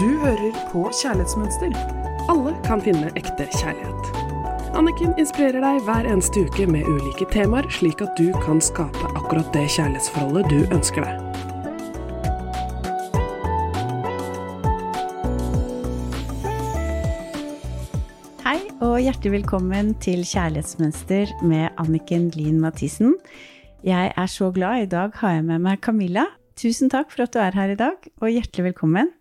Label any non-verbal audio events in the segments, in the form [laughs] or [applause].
Du hører på Kjærlighetsmønster. Alle kan finne ekte kjærlighet. Anniken inspirerer deg hver eneste uke med ulike temaer, slik at du kan skape akkurat det kjærlighetsforholdet du ønsker deg. Hei og hjertelig velkommen til Kjærlighetsmønster med Anniken Lien Mathisen. Jeg er så glad. I dag har jeg med meg Camilla. Tusen takk for at du er her i dag, og hjertelig velkommen.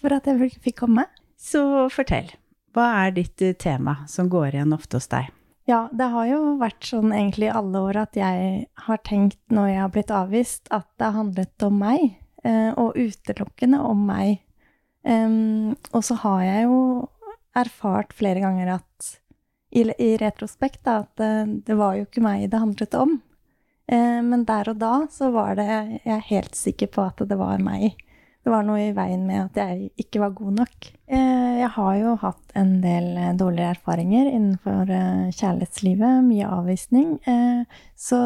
For at jeg fikk komme. Så fortell, hva er ditt eh, tema som går igjen ofte hos deg? Ja, det har jo vært sånn egentlig i alle år at jeg har tenkt når jeg har blitt avvist, at det har handlet om meg, eh, og utelukkende om meg. Og så har jeg jo erfart flere ganger at i, retrospekt da, at det, det, var jo ikke meg det handlet om. Eh, men der og da så var det Jeg er helt sikker på at det var meg. Det var noe i veien med at jeg ikke var god nok. Eh, jeg har jo hatt en del dårligere dårlige erfaringer innenfor eh, kjærlighetslivet. Mye avvisning. Eh, så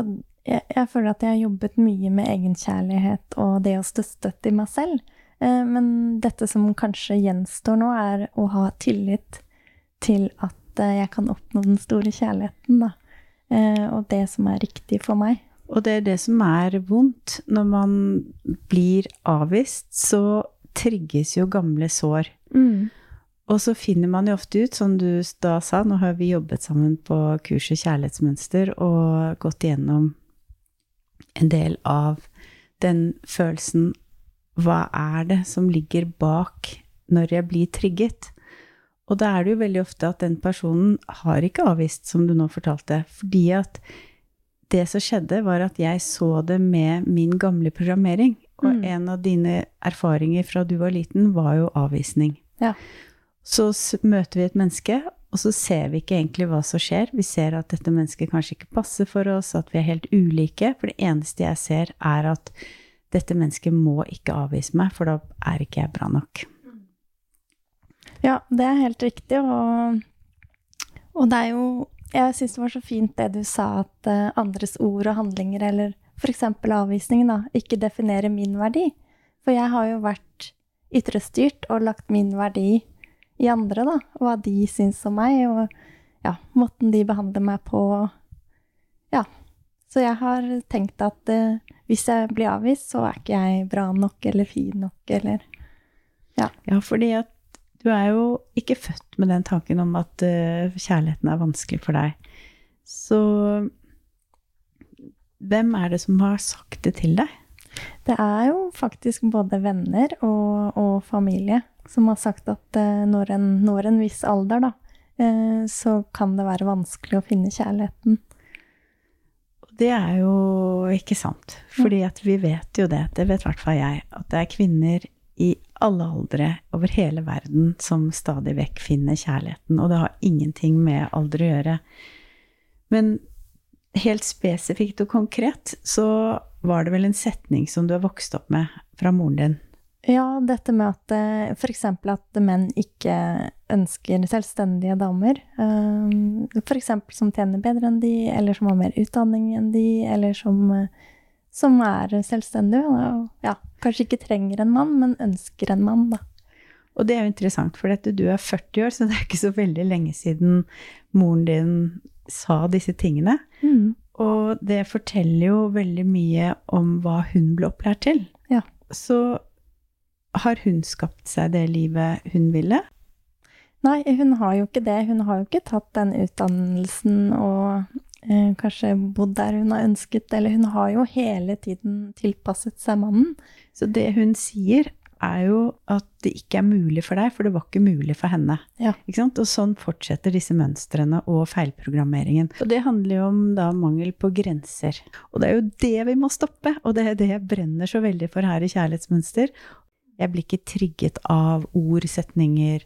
jeg, føler at jeg har jobbet mye med egenkjærlighet og det å stå støtt i meg selv. Eh, men dette som kanskje gjenstår nå, er å ha tillit til at jeg kan oppnå den store kjærligheten, da. Og det som er riktig for meg. Og det er det som er vondt. Når man blir avvist, så trigges jo gamle sår. Mm. Og så finner man jo ofte ut, som du da sa, nå har vi jobbet sammen på kurset Kjærlighetsmønster og gått igjennom en del av den følelsen hva er det som ligger bak når jeg blir trigget? Og da er det jo veldig ofte at den personen har ikke avvist, som du nå fortalte, fordi at det som skjedde, var at jeg så det med min gamle programmering. Og mm. en av dine erfaringer fra du var liten, var jo avvisning. Ja. Så møter vi et menneske, og så ser vi ikke egentlig hva som skjer. Vi ser at dette mennesket kanskje ikke passer for oss, at vi er helt ulike. For det eneste jeg ser, er at dette mennesket må ikke avvise meg, for da er ikke jeg bra nok. Ja, det er helt riktig. Og, og det er jo Jeg syns det var så fint det du sa, at uh, andres ord og handlinger, eller f.eks. avvisningen, da, ikke definerer min verdi. For jeg har jo vært ytrestyrt og lagt min verdi i andre, da. Hva de syns om meg, og ja, måten de behandler meg på. Ja. Så jeg har tenkt at uh, hvis jeg blir avvist, så er ikke jeg bra nok eller fin nok eller Ja. ja, fordi at du er jo ikke født med den tanken om at uh, kjærligheten er vanskelig for deg. Så hvem er det som har sagt det til deg? Det er jo faktisk både venner og, og familie som har sagt at uh, når en når en viss alder, da, uh, så kan det være vanskelig å finne kjærligheten det er jo ikke sant. Fordi at vi vet jo det, det vet i hvert fall jeg, at det er kvinner i alle aldre over hele verden som stadig vekk finner kjærligheten. Og det har ingenting med alder å gjøre. Men helt spesifikt og konkret så var det vel en setning som du har vokst opp med fra moren din. Ja, dette med at eh, f.eks. at menn ikke ønsker selvstendige damer. Um, f.eks. som tjener bedre enn de, eller som har mer utdanning enn de, eller som, eh, som er selvstendige. Og ja, kanskje ikke trenger en mann, men ønsker en mann, da. Og det er jo interessant, for dette, du er 40 år, så det er ikke så veldig lenge siden moren din sa disse tingene. Mm. Og det forteller jo veldig mye om hva hun ble opplært til. Ja. Så har hun skapt seg det livet hun ville? Nei, hun har jo ikke det. Hun har jo ikke tatt den utdannelsen og kanskje bodd der hun har ønsket, eller hun har jo hele tiden tilpasset seg mannen. Så det hun sier, er jo at det ikke er mulig for deg, for det var ikke mulig for henne. Ja. Og sånn fortsetter disse mønstrene og feilprogrammeringen. Og det handler jo om da mangel på grenser. Og det er jo det vi må stoppe, og det er det jeg brenner så veldig for her i Kjærlighetsmønster. Jeg blir ikke trigget av ord, setninger,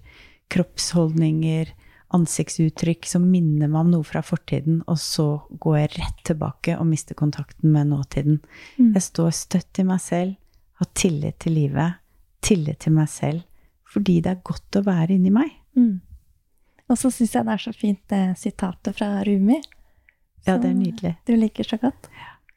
kroppsholdninger, ansiktsuttrykk som minner meg om noe fra fortiden, og så går jeg rett tilbake og mister kontakten med nåtiden. Mm. Jeg står støtt i meg selv, har tillit til livet, tillit til meg selv, fordi det er godt å være inni meg. Mm. Og så syns jeg det er så fint det sitatet fra Rumi. Ja, det er nydelig. Du liker så godt.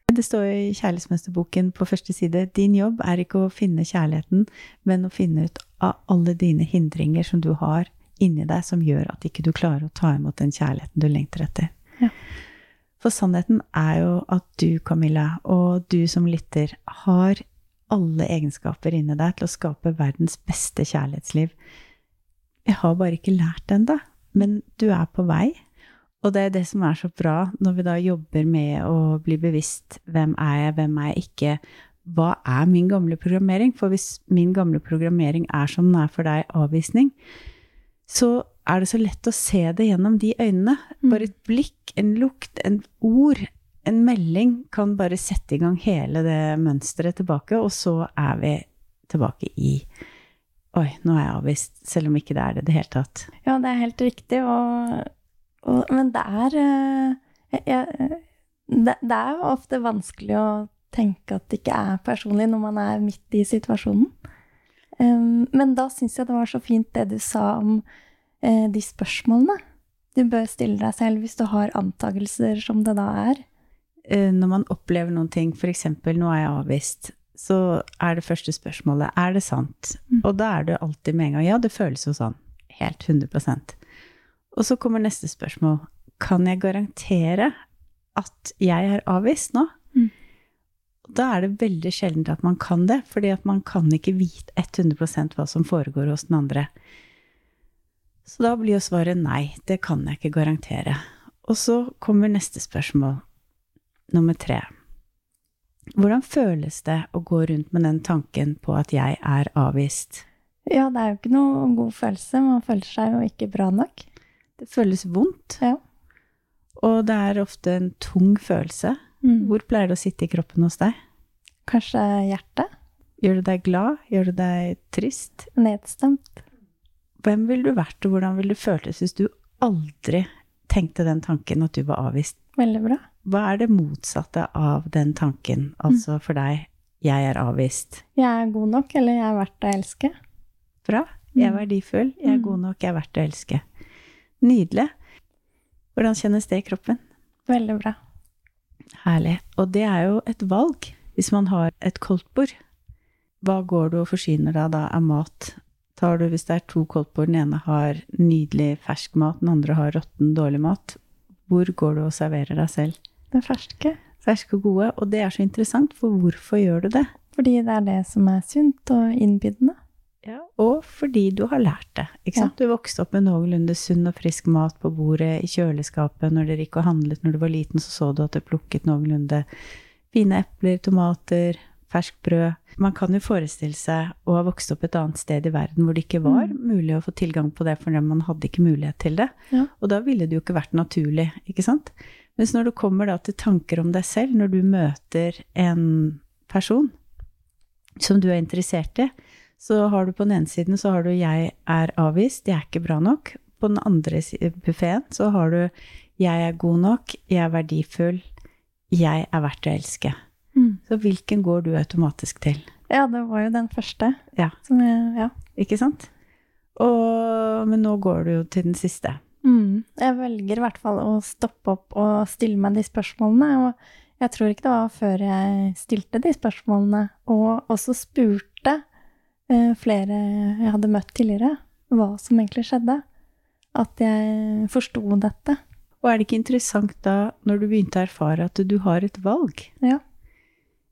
Det står i Kjærlighetsmesterboken på første side din jobb er ikke å finne kjærligheten, men å finne ut av alle dine hindringer som du har inni deg, som gjør at ikke du klarer å ta imot den kjærligheten du lengter etter. Ja. For sannheten er jo at du, Camilla, og du som lytter, har alle egenskaper inni deg til å skape verdens beste kjærlighetsliv. Jeg har bare ikke lært det ennå, men du er på vei. Og det er det som er så bra når vi da jobber med å bli bevisst hvem er jeg, hvem er jeg ikke, hva er min gamle programmering? For hvis min gamle programmering er som den er for deg, avvisning, så er det så lett å se det gjennom de øynene. Mm. Bare et blikk, en lukt, en ord, en melding kan bare sette i gang hele det mønsteret tilbake, og så er vi tilbake i Oi, nå er jeg avvist, selv om ikke det er det i det hele tatt. Ja, det er helt riktig, og, og Men det er eh, jeg, det, det er ofte vanskelig å tenke at det ikke er personlig når man er midt i situasjonen. Men da syns jeg det var så fint det du sa om eh, de spørsmålene. Du bør stille deg selv hvis du har antakelser som det da er. Eh, Når man opplever noen ting, f.eks. nå er jeg avvist, så er det første spørsmålet er det sant? Mm. Og da er det alltid med en gang ja, det føles jo sånn. Helt 100% Og så kommer neste spørsmål. Kan jeg garantere at jeg er avvist nå? Da er det veldig sjeldent at man kan det, fordi at man kan ikke vite 100% hva som foregår hos den andre. Så da blir jo svaret nei, det kan jeg ikke garantere. Og så kommer neste spørsmål, nummer tre. Hvordan føles det å gå rundt med den tanken på at jeg er avvist? Ja, det er jo ikke noe god følelse. Man føler seg jo ikke bra nok. Det føles vondt, Ja. og det er ofte en tung følelse. Mm. Hvor pleier det å sitte i kroppen hos deg? Kanskje hjertet? Gjør det deg glad? Gjør det deg trist? Nedstemt? Hvem ville du vært, og hvordan ville det føltes hvis du aldri tenkte den tanken at du var avvist? Veldig bra. Hva er det motsatte av den tanken, altså for deg 'jeg er avvist'? Jeg er god nok, eller jeg er verdt å elske. Bra. Jeg er Mm. verdifull. Jeg er Mm. god nok. Jeg er verdt å elske. Nydelig. Hvordan kjennes det i kroppen? Veldig bra. Herlig. Og det er jo et valg hvis man har et koldtbord. Hva går du og forsyner deg da av mat? Tar du, hvis det er to koldtbord, den ene har nydelig fersk mat, den andre har råtten, dårlig mat, hvor går du og serverer deg selv? Den ferske. Ferske og gode. Og det er så interessant, for hvorfor gjør du det? Fordi det er det som er sunt og innbydende. Og fordi du har lært det. Ikke sant? Du vokste opp med noenlunde sunn og frisk mat på bordet i kjøleskapet. Når dere gikk og handlet når du var liten, så så du at det plukket noenlunde fine epler, tomater, ferskt brød. Man kan jo forestille seg å ha vokst opp et annet sted i verden hvor det ikke var Mm. mulig å få tilgang på det, for man hadde ikke mulighet til det. Ja. Og da ville det jo ikke vært naturlig, ikke sant? Mens når du kommer da til tanker om deg selv, når du møter en person som du er interessert i, så har du på den ene siden så har du 'jeg er avvist', 'jeg er ikke bra nok'. På den andre buffeen så har du 'jeg er god nok', 'jeg er verdifull', 'jeg er verdt å elske'. Mm. Så hvilken går du automatisk til? Ja, det var jo den første. Ja. Som jeg, ja. Ikke sant? Og, men nå går du jo til den siste. Mm. Jeg velger i hvert fall å stoppe opp og stille meg de spørsmålene. Og jeg tror ikke det var før jeg stilte de spørsmålene, og også spurte flere jeg hadde møtt tidligere, hva som egentlig skjedde. At jeg forsto dette. Og er det ikke interessant da, når du begynte å erfare at du har et valg? Ja.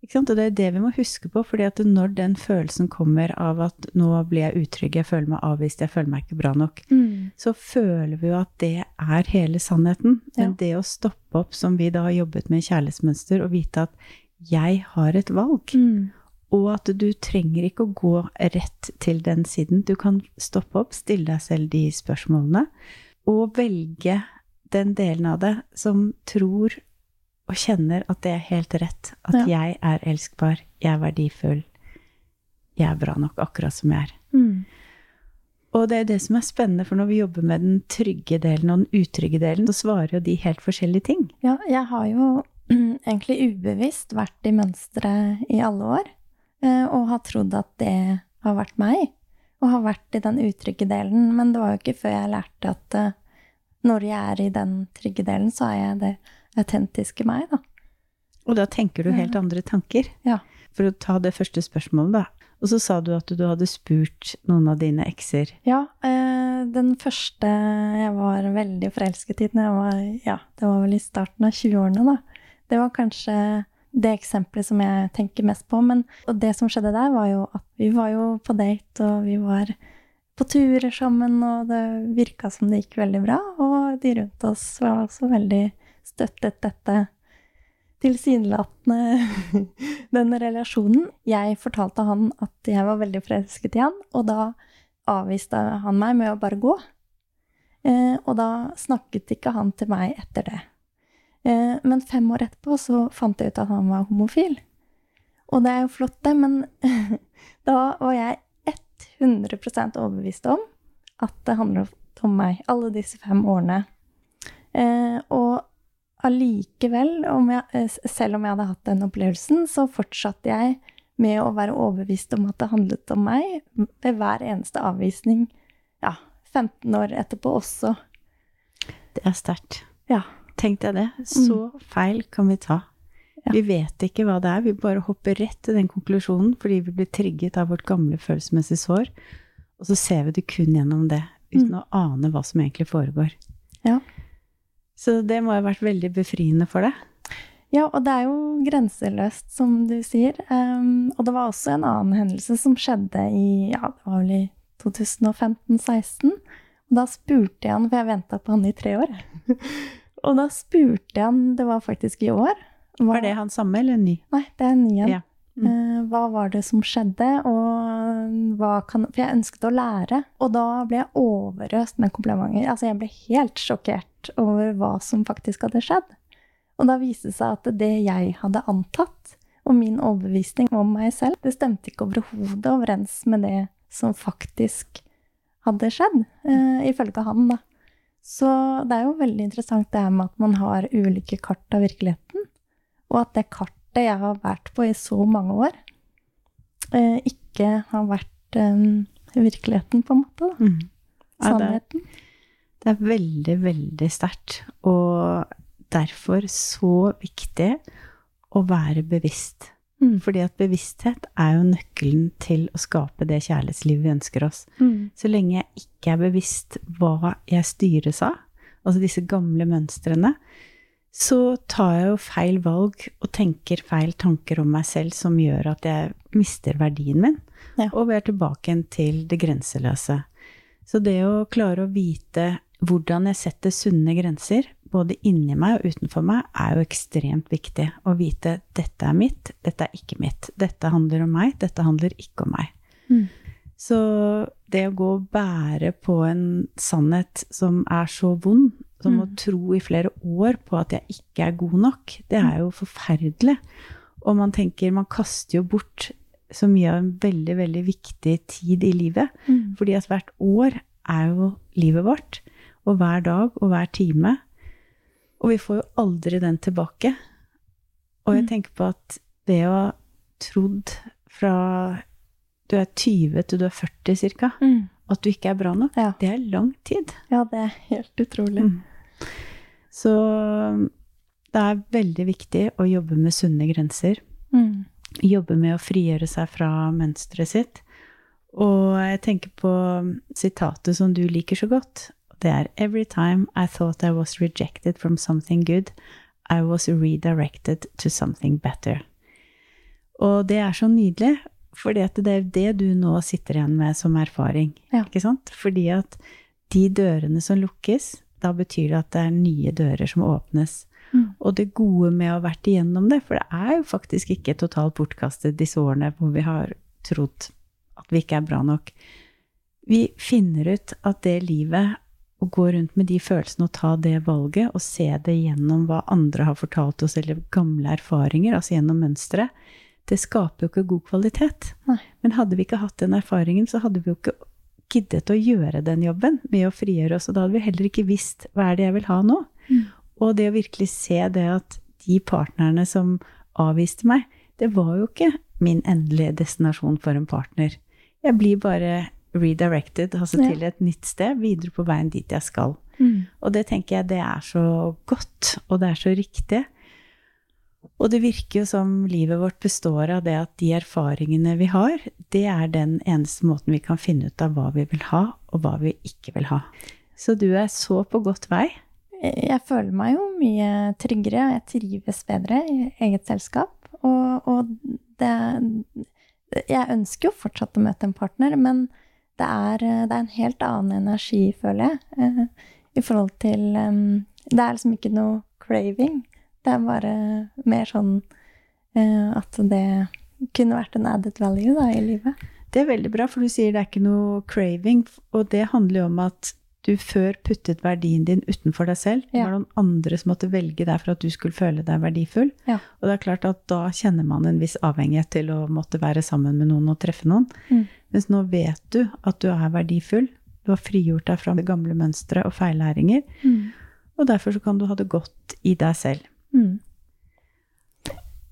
Ikke sant? Og det er det vi må huske på, fordi at når den følelsen kommer av at nå blir jeg utrygg, jeg føler meg avvist, jeg føler meg ikke bra nok, Mm. så føler vi jo at det er hele sannheten. Men Ja. det å stoppe opp, som vi da har jobbet med i kjærlighetsmønster, og vite at jeg har et valg, Mm. Og at du trenger ikke å gå rett til den siden. Du kan stoppe opp, stille deg selv de spørsmålene, og velge den delen av det som tror og kjenner at det er helt rett. At Ja. jeg er elskbar, jeg er verdifull, jeg er bra nok akkurat som jeg er. Mm. Og det er det som er spennende, for når vi jobber med den trygge delen og den utrygge delen, så svarer jo de helt forskjellige ting. Ja, jeg har jo [clears throat] egentlig ubevisst vært i mønsteret i alle år, og har trodd at det har vært meg, og har vært i den utrygge delen. Men det var jo ikke før jeg lærte at eh, når jeg er i den trygge delen, så er jeg det autentiske meg, da. Og da tenker du helt andre tanker. Ja. For å ta det første spørsmålet, da. Og så sa du at du hadde spurt noen av dine ekser. Ja. Eh, den første jeg var veldig forelsket i, når jeg var, ja, det var vel i starten av 20-årene, da. Det var kanskje det eksempelet som jeg tenker mest på. Men og det som skjedde der, var jo at vi var jo på date, og vi var på turer sammen, og det virka som det gikk veldig bra. Og de rundt oss var også veldig støttet dette tilsynelatende [laughs] denne relasjonen. Jeg fortalte han at jeg var veldig forelsket i han, og da avviste han meg med å bare gå. Eh, og da snakket ikke han til meg etter det. Eh, men fem år etterpå så fant jeg ut at han var homofil. Og det er jo flott, det, men [laughs] da var jeg 100% overbevist om at det handlet om meg alle disse fem årene. Eh, og allikevel, eh, selv om jeg hadde hatt den opplevelsen, så fortsatte jeg med å være overbevist om at det handlet om meg ved hver eneste avvisning. Ja, 15 år etterpå også. Det er sterkt. Ja. Tenk deg det. Så mm. feil kan vi ta. Ja. Vi vet ikke hva det er, vi bare hopper rett til den konklusjonen fordi vi blir trigget av vårt gamle følelsesmessige sår, og så ser vi det kun gjennom det, uten mm. å ane hva som egentlig foregår. Ja. Så det må ha vært veldig befriende for deg. Ja, og det er jo grenseløst, som du sier. Um, og det var også en annen hendelse som skjedde i ja, det var vel i 2015-16. Da spurte jeg han, for jeg venta på han i tre år. [laughs] og da spurte jeg han, det var faktisk i år hva, Var det han samme eller ny? Nei, det er ny en. Ja. Mm. Uh, hva var det som skjedde, og hva kan For jeg ønsket å lære. Og da ble jeg overøst med komplimenter. Altså, jeg ble helt sjokkert over hva som faktisk hadde skjedd. Og da viste det seg at det jeg hadde antatt, og min overbevisning om meg selv, det stemte ikke overhodet overens med det som faktisk hadde skjedd, uh, ifølge han, da. Så det er jo veldig interessant det her med at man har ulike kart av virkeligheten. Og at det kartet jeg har vært på i så mange år, eh, ikke har vært um, virkeligheten, på en måte. Da. Mm. Ja, Sannheten. Det, det, er veldig, veldig sterkt. Og derfor så viktig å være bevisst. Mm. Fordi at bevissthet er jo nøkkelen til å skape det kjærlighetslivet vi ønsker oss. Mm. Så lenge jeg ikke er bevisst hva jeg styres av, altså disse gamle mønstrene, så tar jeg jo feil valg og tenker feil tanker om meg selv som gjør at jeg mister verdien min, ja. og vi er tilbake til det grenseløse. Så det å klare å vite hvordan jeg setter sunne grenser, både inni meg og utenfor meg, er jo ekstremt viktig. Å vite dette er mitt, dette er ikke mitt. Dette handler om meg, dette handler ikke om meg. Mm. Så det å gå og bære på en sannhet som er så vond, som å mm. tro i flere år på at jeg ikke er god nok, det er jo forferdelig. Og man tenker Man kaster jo bort så mye av en veldig, veldig viktig tid i livet. Mm. Fordi at hvert år er jo livet vårt. Og hver dag og hver time. Og vi får jo aldri den tilbake. Og jeg mm. tenker på at det å ha trodd fra du er 20 til du er 40 ca., mm. at du ikke er bra nok, ja. det er lang tid. Ja, det er helt utrolig. Mm. Så det er veldig viktig å jobbe med sunne grenser. Mm. Jobbe med å frigjøre seg fra mønsteret sitt. Og jeg tenker på sitatet som du liker så godt. Det er Every time I thought I was rejected from something good, I was redirected to something better. Og det er så nydelig, for det er det du nå sitter igjen med som erfaring. Ja. Ikke sant? Fordi at de dørene som lukkes, da betyr det at det er nye dører som åpnes. Mm. Og det gode med å ha vært igjennom det, for det er jo faktisk ikke totalt bortkastet disse årene hvor vi har trodd at vi ikke er bra nok. Vi finner ut at det livet, å gå rundt med de følelsene og ta det valget, og se det gjennom hva andre har fortalt oss, eller gamle erfaringer, altså gjennom mønsteret, det skaper jo ikke god kvalitet. Nei. Men hadde vi ikke hatt den erfaringen, så hadde vi jo ikke giddet å gjøre den jobben med å frigjøre oss. Og da hadde vi heller ikke visst hva er det jeg vil ha nå. Mm. Og det å virkelig se det at de partnerne som avviste meg, det var jo ikke min endelige destinasjon for en partner. Jeg blir bare redirected, altså ja. til et nytt sted, videre på veien dit jeg skal. Mm. Og det tenker jeg det er så godt, og det er så riktig. Og det virker jo som livet vårt består av det at de erfaringene vi har, det er den eneste måten vi kan finne ut av hva vi vil ha, og hva vi ikke vil ha. Så du er så på godt vei. Jeg føler meg jo mye tryggere, og jeg trives bedre i eget selskap. Og, og det Jeg ønsker jo fortsatt å møte en partner, men det er, det er en helt annen energi, føler jeg, eh, i forhold til Det er liksom ikke noe craving. Det er bare mer sånn uh, at det kunne vært en added value da, i livet. Det er veldig bra, for du sier det er ikke noe craving, og det handler jo om at du før puttet verdien din utenfor deg selv. Det var noen andre som måtte velge deg for at du skulle føle deg verdifull. Ja. Og det er klart at da kjenner man en viss avhengighet til å måtte være sammen med noen og treffe noen. Mm. Mens nå vet du at du er verdifull. Du har frigjort deg fra det gamle mønsteret og feillæringer. Mm. Og derfor så kan du ha det godt i deg selv. Mm.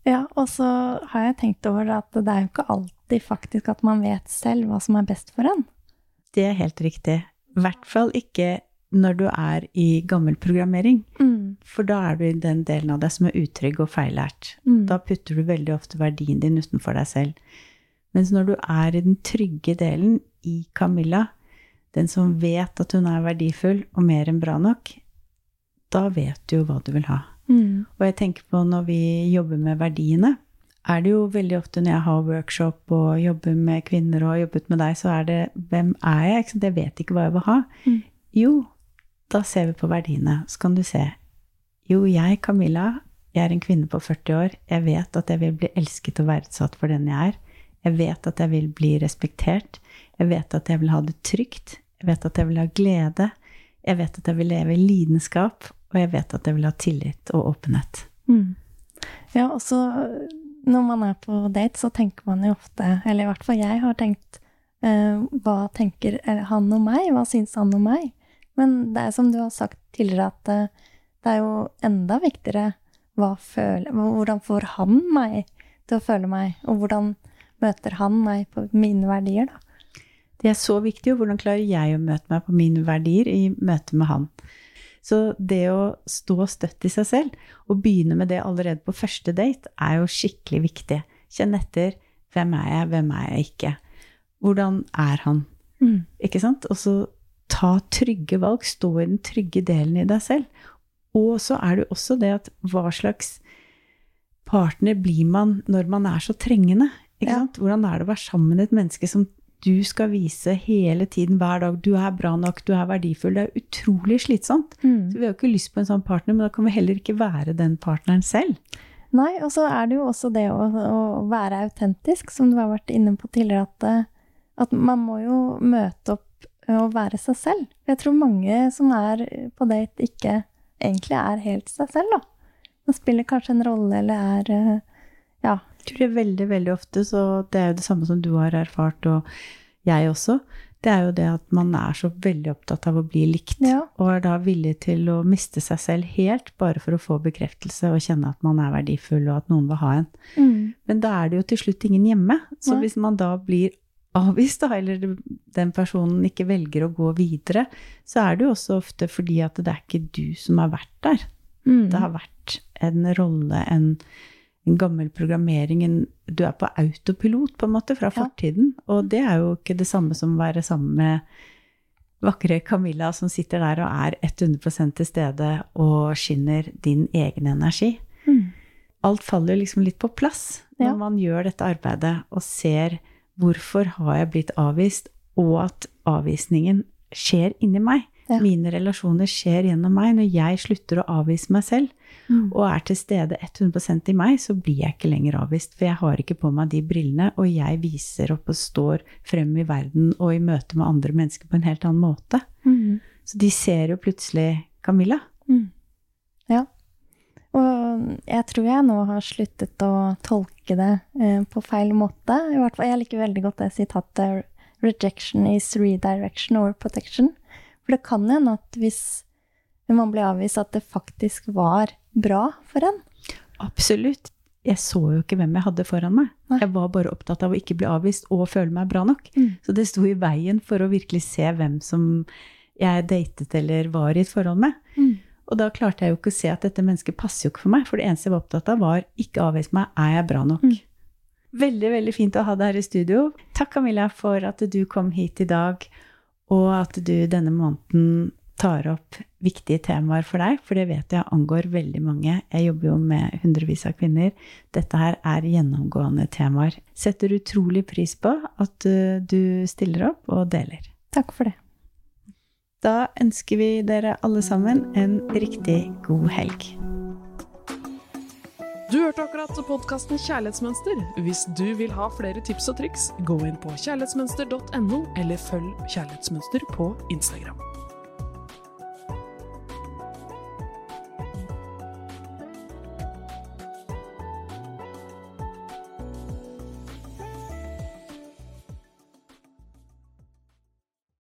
Ja, og så har jeg tenkt over at det er jo ikke alltid faktisk at man vet selv hva som er best for en. Det er helt riktig. I hvert fall ikke når du er i gammel programmering. Mm. For da er du i den delen av deg som er utrygg og feillært. Mm. Da putter du veldig ofte verdien din utenfor deg selv. Mens når du er i den trygge delen, i Camilla, den som vet at hun er verdifull og mer enn bra nok, da vet du jo hva du vil ha. Mm. Og jeg tenker på når vi jobber med verdiene, er det jo veldig ofte når jeg har workshop og jobber med kvinner og har jobbet med deg, så er det hvem er jeg? Ikke sant? Jeg vet ikke hva jeg vil ha. Mm. Jo, da ser vi på verdiene. Så kan du se. Jo, jeg, Camilla, jeg er en kvinne på 40 år. Jeg vet at jeg vil bli elsket og verdsatt for den jeg er. Jeg vet at jeg vil bli respektert. Jeg vet at jeg vil ha det trygt. Jeg vet at jeg vil ha glede. Jeg vet at jeg vil leve i lidenskap. Og jeg vet at jeg vil ha tillit og åpenhet. Mm. Ja, og så når man er på date, så tenker man jo ofte, eller i hvert fall jeg har tenkt, uh, hva tenker han om meg? Hva syns han om meg? Men det er som du har sagt tidligere, at uh, det er jo enda viktigere føler, hvordan får han meg til å føle meg, og hvordan møter han meg på mine verdier, da? Det er så viktig, og hvordan klarer jeg å møte meg på mine verdier i møte med han? Så det å stå støtt i seg selv, og begynne med det allerede på første date, er jo skikkelig viktig. Kjenn etter hvem er jeg, hvem er jeg ikke? Hvordan er han? Mm. Ikke sant? Og så ta trygge valg, stå i den trygge delen i deg selv. Og så er det jo også det at hva slags partner blir man når man er så trengende? Ja. Hvordan er det å være sammen med et menneske som du skal vise hele tiden, hver dag, du er bra nok, du er verdifull. Det er utrolig slitsomt. Mm. Så vi har jo ikke lyst på en sånn partner, men da kan vi heller ikke være den partneren selv. Nei, og så er det jo også det å, å være autentisk, som du har vært inne på tidligere, at, eh, at man må jo møte opp og være seg selv. Jeg tror mange som er på date, ikke egentlig er helt seg selv, da. Man spiller kanskje en rolle eller er eh, Ja. Jeg tror det veldig, veldig ofte, så det er jo det samme som du har erfart, og jeg også. Det er jo det at man er så veldig opptatt av å bli likt, Ja. og er da villig til å miste seg selv helt bare for å få bekreftelse og kjenne at man er verdifull, og at noen vil ha en. Mm. Men da er det jo til slutt ingen hjemme. Så hvis man da blir avvist, da, eller den personen ikke velger å gå videre, så er det jo også ofte fordi at det er ikke du som har vært der. Mm. Det har vært en rolle, en, en gammel programmering, en, du er på autopilot på en måte fra Ja. fortiden. Og det er jo ikke det samme som å være sammen med vakre Camilla som sitter der og er 100 til stede og skinner din egen energi. Mm. Alt faller liksom litt på plass når Ja. man gjør dette arbeidet og ser hvorfor har jeg blitt avvist, og at avvisningen skjer inni meg. Ja. Mine relasjoner skjer gjennom meg. Når jeg slutter å avvise meg selv, Mm. og er til stede 100 i meg, så blir jeg ikke lenger avvist. For jeg har ikke på meg de brillene, og jeg viser opp og står frem i verden og i møte med andre mennesker på en helt annen måte. Mm. Så de ser jo plutselig Camilla. Mm. Ja. Og jeg tror jeg nå har sluttet å tolke det eh, på feil måte. I hvert fall, jeg liker veldig godt det sitatet 'rejection is redirection or protection'. For det kan hende at hvis man ble avvist, at det faktisk var bra for en. Absolutt. Jeg så jo ikke hvem jeg hadde foran meg. Nei. Jeg var bare opptatt av å ikke bli avvist og føle meg bra nok. Mm. Så det sto i veien for å virkelig se hvem som jeg datet eller var i et forhold med. Mm. Og da klarte jeg jo ikke å se at dette mennesket passer jo ikke for meg, for det eneste jeg var opptatt av, var ikke avvis meg, er jeg bra nok? Mm. Veldig, veldig fint å ha deg her i studio. Takk, Camilla, for at du kom hit i dag, og at du denne måneden tar opp viktige temaer for deg, for det vet jeg angår veldig mange. Jeg jobber jo med hundrevis av kvinner. Dette her er gjennomgående temaer. Setter utrolig pris på at uh, du stiller opp og deler. Takk for det. Da ønsker vi dere alle sammen en riktig god helg. Du hørte akkurat podkasten Kjærlighetsmønster. Hvis du vil ha flere tips og triks, gå inn på kjærlighetsmønster.no, eller følg Kjærlighetsmønster på Instagram.